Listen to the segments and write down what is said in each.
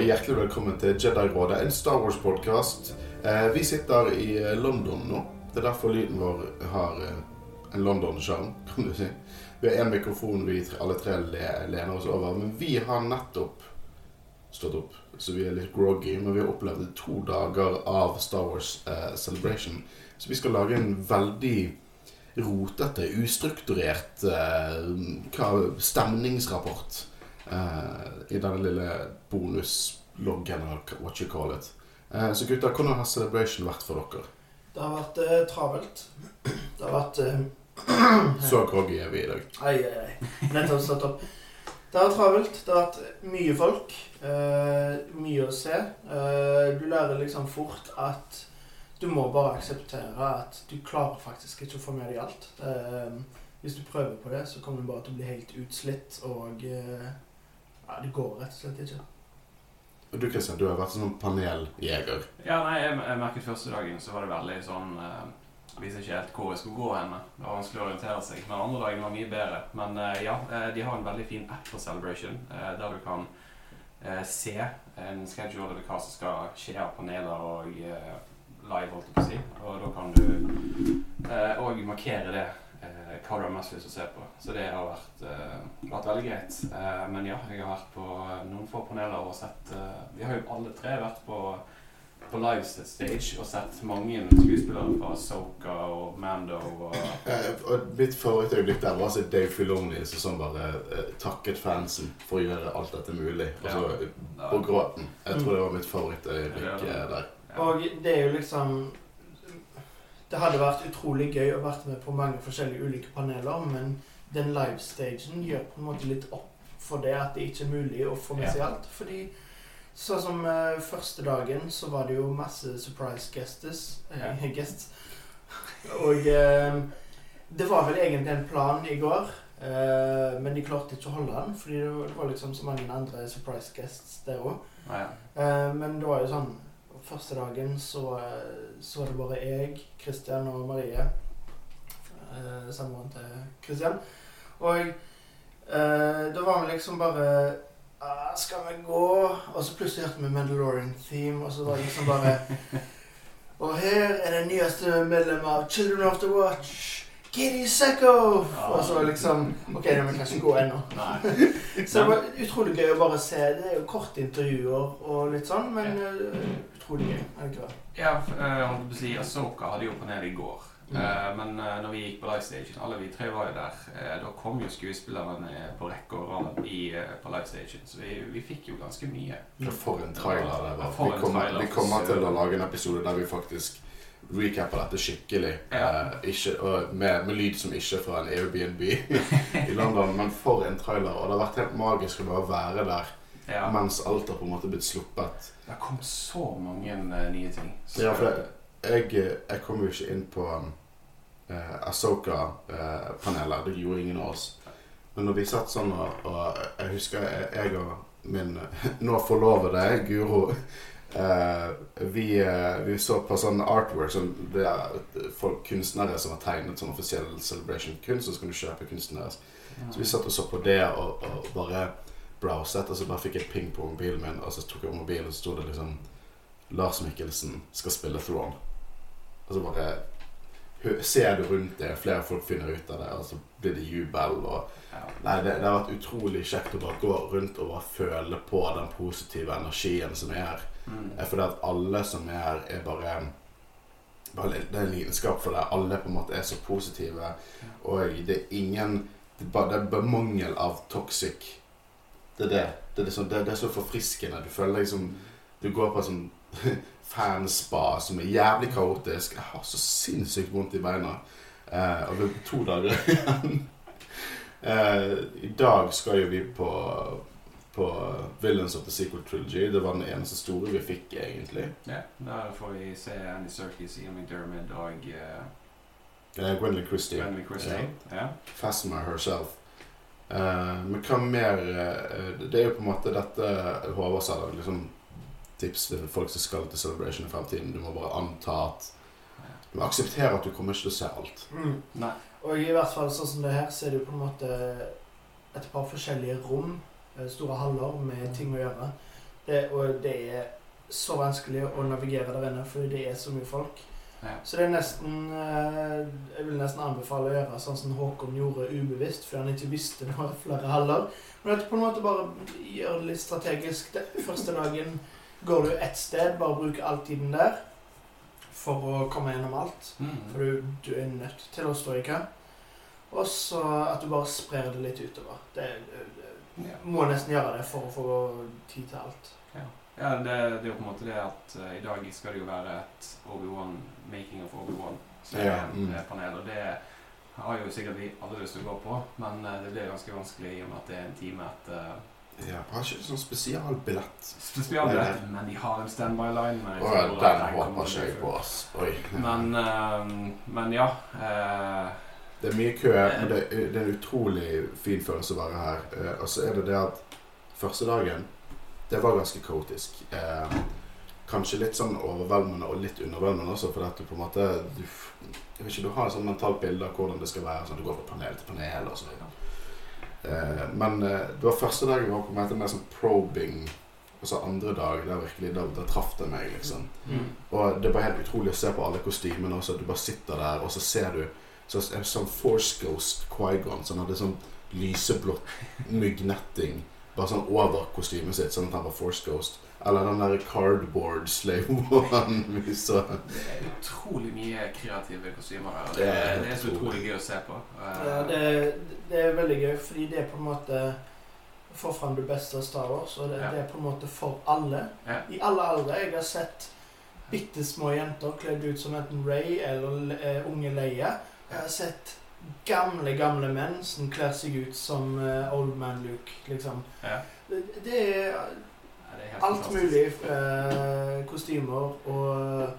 hjertelig velkommen til Jedi-rådet, en Star Wars-podkast. Eh, vi sitter i eh, London nå. Det er derfor lyden vår har eh, en London-sjarm, kan du si. Vi har én mikrofon vi alle tre lener oss over. Men vi har nettopp stått opp, så vi er litt groggy. Men vi har opplevd to dager av Star Wars eh, Celebration. Så vi skal lage en veldig rotete, ustrukturert eh, stemningsrapport eh, i denne lille bonusloggen, eller what you call it. Uh, så gutter, hvordan har Celebration vært for dere? Det har vært uh, travelt. Det har vært Så groggy er vi i dag. Ai, ai, ai. Nettopp stått opp. Det har vært travelt. Det har vært mye folk. mye å se. Du lærer liksom fort at du må bare akseptere at du klarer faktisk ikke å få med deg alt. Hvis du prøver på det, så kommer du bare til å bli helt utslitt, og ja, det går rett og slett ikke. Og du Kristian, du har vært sånn paneljeger. Ja, nei, jeg, jeg merket første dagen så var det veldig sånn eh, Visste ikke helt hvor jeg skulle gå henne. Det var vanskelig å orientere seg. Men andre dagen var mye bedre. Men eh, ja, eh, de har en veldig fin app for Celebration, eh, der du kan eh, se en schedule over hva som skal skje av paneler og eh, live, holdt jeg på å si. Og da kan du eh, markere det. Eh, hva du har mest lyst til å se på. Så det har vært, uh, vært veldig greit. Uh, men ja, jeg har vært på noen få paneler og sett uh, Vi har jo alle tre vært på på live stage og sett mange skuespillere fra Soka og Mando og Eh, og mitt favorittøyeblikk der var altså Dave Filoni som sånn bare eh, takket fansen for å gjøre alt dette mulig. Og så Ja. på gråten. Jeg tror det var mitt favorittøyeblikk Ja. eh, der. ja. Og det er jo liksom Det hadde vært utrolig gøy å vært med på mange forskjellige ulike paneler, men den livestagen gjør på en måte litt opp for det at det ikke er mulig å få med seg alt. Fordi sånn som uh, første dagen, så var det jo masse surprise guests. uh, guests. Og uh, det var vel egentlig en plan i går, men de klarte ikke å holde den, fordi det var- liksom så mange andre surprise guests der òg. Men det var jo sånn Første dagen så, eh, så var det bare jeg, Kristian og Marie. Eh, Samboeren til Kristian. Og eh, da var vi liksom bare ah, Skal vi gå? Og så plutselig hørte vi Mandalorian-theme, og så var det liksom bare Og her er det nyeste medlem av Children of the Watch. Kitty Ja. Og så liksom Ok, det må kanskje gå ennå. Så det var utrolig gøy å bare se. Det er jo korte intervjuer og litt sånn, men eh, utrolig gøy. Er det ikke det? Ja, jeg eh, holdt på å si Asoka hadde jo panel i går. Mm. Eh, men eh, når vi gikk på Livestation, alle vi tre var jo der, da kom jo skuespillerne på rekke og rad i, på Livestation. Så vi, vi fikk jo ganske mye. For en trailer det var. Vi kommer, vi kommer til å lage en episode der vi faktisk recapper dette skikkelig. Ja. Uh, ikke, uh, med, med lyd som ikke er fra en Airbnb i London. Men for en trailer. Og det har vært helt magisk å bare være der Ja. mens alt har på en måte blitt sluppet. Det kom så mange uh, nye ting. Så, Ja, for det, jeg, jeg kom jo ikke inn på uh, Asoka-panelet. det gjorde ingen av oss. Men når vi satt sånn og, og Jeg husker jeg, jeg og min nå forlovede Guro Uh, vi, uh, vi så på sånn artwork som det er folk, kunstnere som har tegnet sånn offisiell celebration-kunst, og så kan du kjøpe kunsten deres. Så vi satt og så på det og, og bare browset, og så bare fikk jeg ping på mobilen min, og så tok jeg opp mobilen, og så sto det liksom Lars Mikkelsen skal spille Throne. Og så bare ser du rundt det, flere folk finner ut av det, og så blir det jubel. og. Nei, det, det har vært utrolig kjekt å bare gå rundt og bare føle på den positive energien som er her. Mm. Føler at alle som er her, er bare Det er en lidenskap for det. Alle på en måte er så positive. Og det er ingen Det er bare, det er bare mangel av toxic. Det er det. Det er, liksom, det, det er så forfriskende. Du føler liksom Du går på en sånn fanspa som er jævlig kaotisk. Jeg har så sinnssykt vondt i beina. Eh, og det er to dager igjen. eh, I dag skal jo vi på på Villains of the Sequel Trilogy. Det var den eneste store vi fikk, egentlig. ja. Da får vi se Andy Serkis, Ian McDermid og uh, Gwendolyn Christie. Gwendolyn Christie. Ja. Phasma herself. Eh, men hva mer eh, Det er jo på en måte dette Håvard sa. Liksom tips til folk som skal til Celebration i fremtiden. Du må bare anta at Du må akseptere at du kommer ikke til å se alt. Mm. Nei. Og i hvert fall sånn som det her, så er det jo på en måte et par forskjellige rom, eh, store haller med ting å gjøre. Det, og det er så vanskelig å navigere der inne, for det er så mye folk. Ja. Så det er nesten eh, Jeg vil nesten anbefale å gjøre sånn som Håkon gjorde ubevisst, fordi han ikke visste det var flere haller. Men at på en måte bare gjør det litt strategisk. Det, første dagen går du ett sted, bare bruker all tiden der for å komme gjennom alt. Mm. For du, du er nødt til å stå i kø. Og så at du bare sprer det litt utover. Det, det Ja. må nesten gjøre det for å få tid til alt. Ja, det, det er jo på en måte det at uh, i dag skal det jo være et Obi-Wan, making of Obi-Wan, som er Ja, mm. panel. Og det har jo sikkert vi alle lyst til å gå på, men uh, det blir ganske vanskelig i og med at det er en time etter Ja, Har ikke sånn spesialbillett? spesialbillett. Men de har en standby-line. ja, den håper ikke jeg på, ass. Oi. Men, eh, men ja. eh, Det er mye kø, men det, det er en utrolig fin følelse å være her. Eh, og så er det det at første dagen, det var ganske kaotisk. Eh, kanskje litt sånn overveldende og litt underveldende også, for at du på en måte du, jeg vet ikke, du har et sånn mentalt bilde av hvordan det skal være. sånn Du går fra panel til panel og så videre. Eh, men eh, det var første dag jeg var på møte med sånn probing. Og så andre dag, der virkelig, da, da traff det meg, liksom. mm. Og det var helt utrolig å se på alle kostymene også. Du bare sitter der, og så ser du så sånn Force Ghost Quaigon Sånn hadde sånn lyseblått myggnetting bare sånn over kostymet sitt, sånn at han var Force Ghost. Eller den der cardboard slave one vi så. Det er utrolig mye kreative kostymer her. Det Det, er det er så utrolig. gøy å se på. Eh, Ja, det, det er veldig gøy, fordi det er på en måte får fram det beste av Star Wars, og det, Ja. det er på en måte for alle. Ja. I alle aldre. Jeg har sett bitte små jenter kledd ut som enten Ray eller uh, unge Leia. Jeg har sett gamle, gamle menn som kler seg ut som uh, Old Man Luke, liksom. ja. Det, det er Ja, det er alt fantastisk. mulig Uh, kostymer og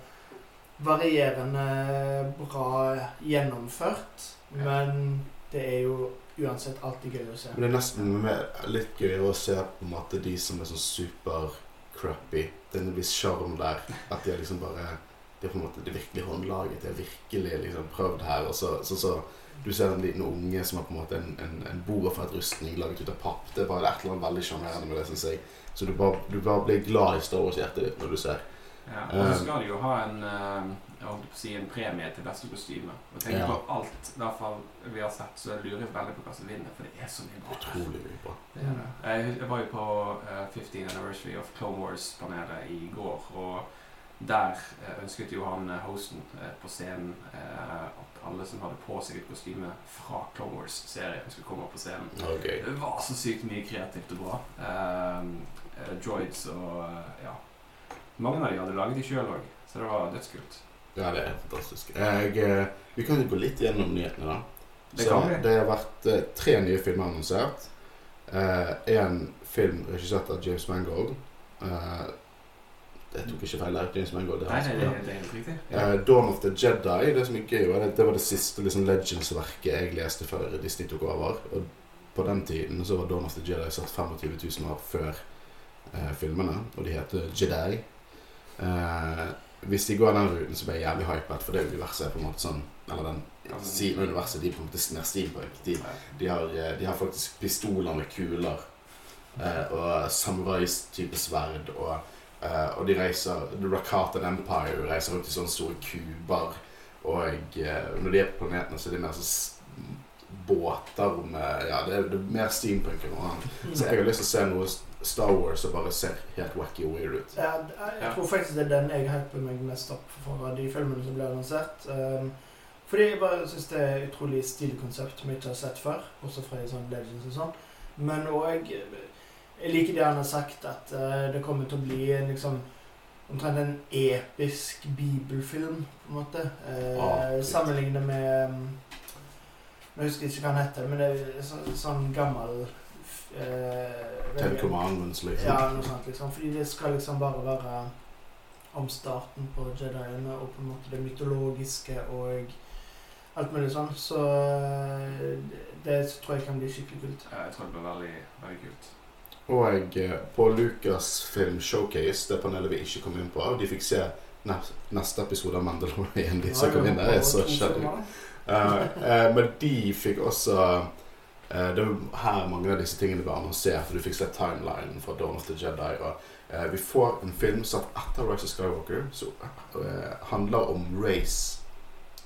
varierende bra gjennomført. Ja. Men det er jo uansett alltid gøy å se. Men det er nesten mer, litt gøyere å se på en måte de som er sånn super crappy. Det er en viss sjarm der. At de er liksom bare De er på en måte det virkelige virkelig håndlaget. Det er virkelig liksom prøvd her. Og så, så, så Du ser en liten unge som har på en måte en, en, en Boafett-rustning laget ut av papp. Det er bare et eller annet veldig sjarmerende med det, syns jeg. Så du bare, du bare blir glad i Star Wars-hjertet ditt når du ser. Ja, og så skal de jo ha en, eh, jeg holdt på å si en premie til beste kostyme. Og tenk Ja. på alt i hvert fall vi har sett, så lurer jeg veldig på hva som vinner, for det er så mye bra. Utrolig mye bra. Det det. Jeg, jeg var jo på eh, 15 Anniversary of Clone Wars-panelet i går, og der eh, ønsket jo han eh, hosten eh, på scenen at alle som hadde på seg et kostyme fra Clone Wars-serien, skulle komme på scenen. Okay. Det var så sykt mye kreativt og bra. Droids og ja. Mange av de hadde laget de sjøl òg, så det var dødskult. Ja, det er fantastisk. Jeg, vi kan jo gå litt gjennom nyhetene, da. Det Så det har vært tre nye filmer annonsert. Én film regissert av James Mangold. Jeg tok ikke feil der. James Mangold. Det er Nei, som- det, ja. det, det er helt riktig. Eh, Dawn of the Jedi. Det som er gøy, var det, det var det siste liksom, Legends-verket jeg leste før Disney tok over. Og på den tiden så var Dawn of the Jedi satt 25 000 år før uh, filmene, og de heter Jedi. Uh, hvis de går den ruten, så blir jeg jævlig hypet, for det universet er på en måte sånn Eller den av universet de er på en måte mer steampunk. De, de, har, de har faktisk pistoler med kuler eh, og samurais-type sverd. Og, eh, og de reiser The Rakatan Empire reiser rundt i sånne store kuber. Og uh, når de er på planeten, så er de mer sånn båter med Ja, det er, det er mer steampunk enn noe annet. Så jeg har lyst til å se noe Star Wars som bare ser helt wacky og weird ut. Ja, jeg tror faktisk det er den jeg hyper meg mest opp for av de filmene som ble annonsert. Um, fordi jeg bare syns det er et utrolig stilig konsept som jeg ikke har sett før. Også fra sånn Legends og sånn. Men òg liker det han har sagt, at uh, det kommer til å bli en liksom omtrent en episk bibelfilm, på en måte. Uh, Ah. Sammenlignet med um, Jeg husker ikke hva han heter, men det er så, sånn gammel uh, Ten Commandments, liksom. ja, noe sånt liksom. Fordi det skal liksom bare være om starten på Jediene og på en måte det mytologiske og alt mulig sånn. Så det, det tror jeg kan bli skikkelig kult. Ja, Jeg tror det blir veldig, veldig kult. Og på Lucas Film Showcase, det panelet vi ikke kom inn på, de fikk se neste episode av Mandalorian. De som kom inn der, er så sjelden. Eh, eh, men de fikk også uh, det var her mange av disse tingene var annonsert. For du fikk se timelinen fra Dawn of the Jedi. Og uh, vi får en film satt etter Rise of Skywalker som uh, handler om Race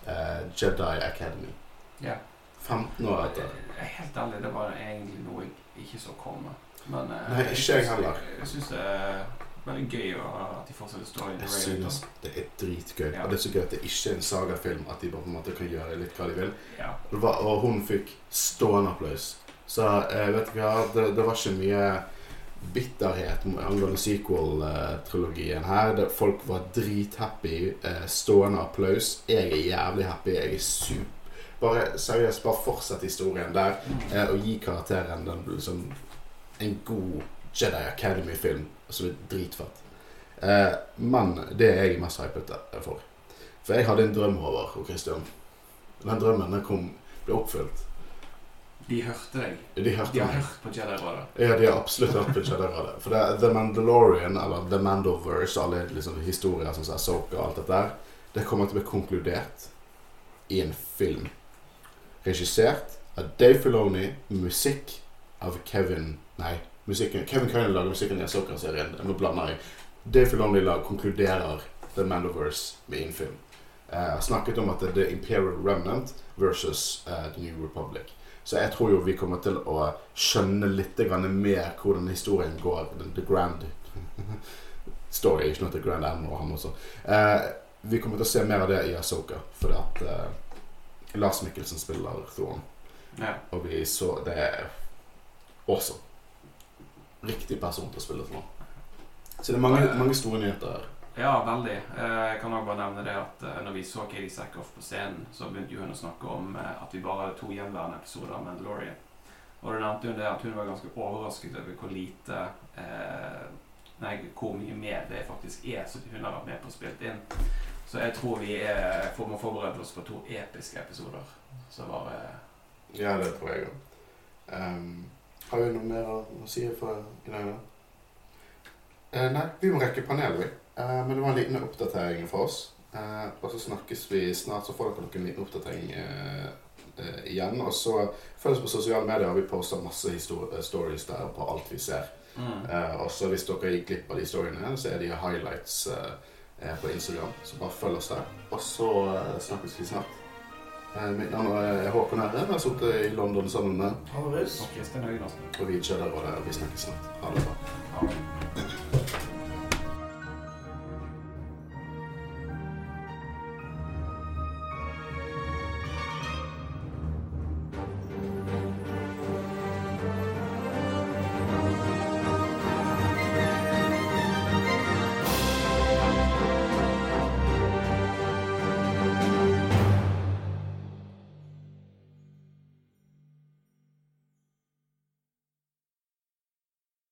eh, Jedi Academy. Ja. 15 år etter. Er Helt ærlig, det var egentlig noe jeg ikke så komme. Men eh, Nei, ikke jeg heller. Jeg syns det er veldig gøy at de fortsetter storyen. Jeg synes det er dritgøy. Ja. Og det er så gøy at det ikke er en sagafilm. At de bare på en måte kan gjøre litt hva de vil. Ja. Var, og hun fikk stående applaus. Så eh, vet du hva, det, det var ikke mye bitterhet angående sequel-trilogien her. Det, folk var drithappy. Eh, stående applaus. Jeg er jævlig happy. Jeg er super Bare seriøst, bare fortsett historien der. Eh, og gi karakteren den liksom en god Jedi Academy-film som er dritfett. Eh, men det er jeg mest hypet for. For jeg hadde en drøm over og Christian. Den drømmen den kom, ble oppfylt. De hørte deg. De hørte De har meg. hørt på Jedi-radet. Ja, de har absolutt hørt på Jedi-radet. For det er The Mandalorian, eller The Mandoverse, alle liksom historier som Soka og alt dette der, det kommer til å bli konkludert i en film. Regissert av Dave Filoni, musikk av Kevin Nei, musikken Kevin Kine lager musikken i Soka-serien. Nå blander jeg. Dave Filoni konkluderer The Mandoverse med en film. Eh, Jeg har snakket om at det er The Imperial Remnant versus uh, The New Republic. Så jeg tror jo vi kommer til å skjønne litt mer hvordan historien går. The grand story, ikke noe til Grand Admiral han også. Uh, vi kommer til å se mer av det i Asoka, fordi at uh, Lars Mikkelsen spiller Thorn. Ja. Og vi så Det awesome. Riktig person til å spille Thorn. Så det er mange, mange store nyheter her. Ja, veldig. Eh, Jeg kan også bare nevne det at eh, når vi så Katie Sackhoff på scenen, så begynte hun å snakke om eh, at vi bare hadde to gjenværende episoder av Mandalorian. Og da nevnte hun det at hun var ganske overrasket over hvor lite eh, Nei, hvor mye mer det faktisk er som hun har vært med på og spilt inn. Så jeg tror vi er, får må forberede oss på to episke episoder. Så bare Ja, det tror jeg òg. Um, har vi noe mer å, å si for da? Eh, nei, vi må rekke panelet, vi. Eh, men det var en liten oppdatering for oss. Eh, og så snakkes vi snart, så får dere nok en liten oppdatering eh, eh, igjen. Og så følg oss på sosiale medier. og Vi poster masse eh, stories der på alt vi ser. mm. Eh, og så hvis dere gikk glipp av de storyene, så er de highlights på Instagram. Så bare følg oss der. Og så snakkes vi snart. Eh, mitt navn er Håkon Herre. Jeg har sittet i London sammen med Kristin Høgnassen. og vi kjører og vi snakkes snart. Ha det bra. Ja.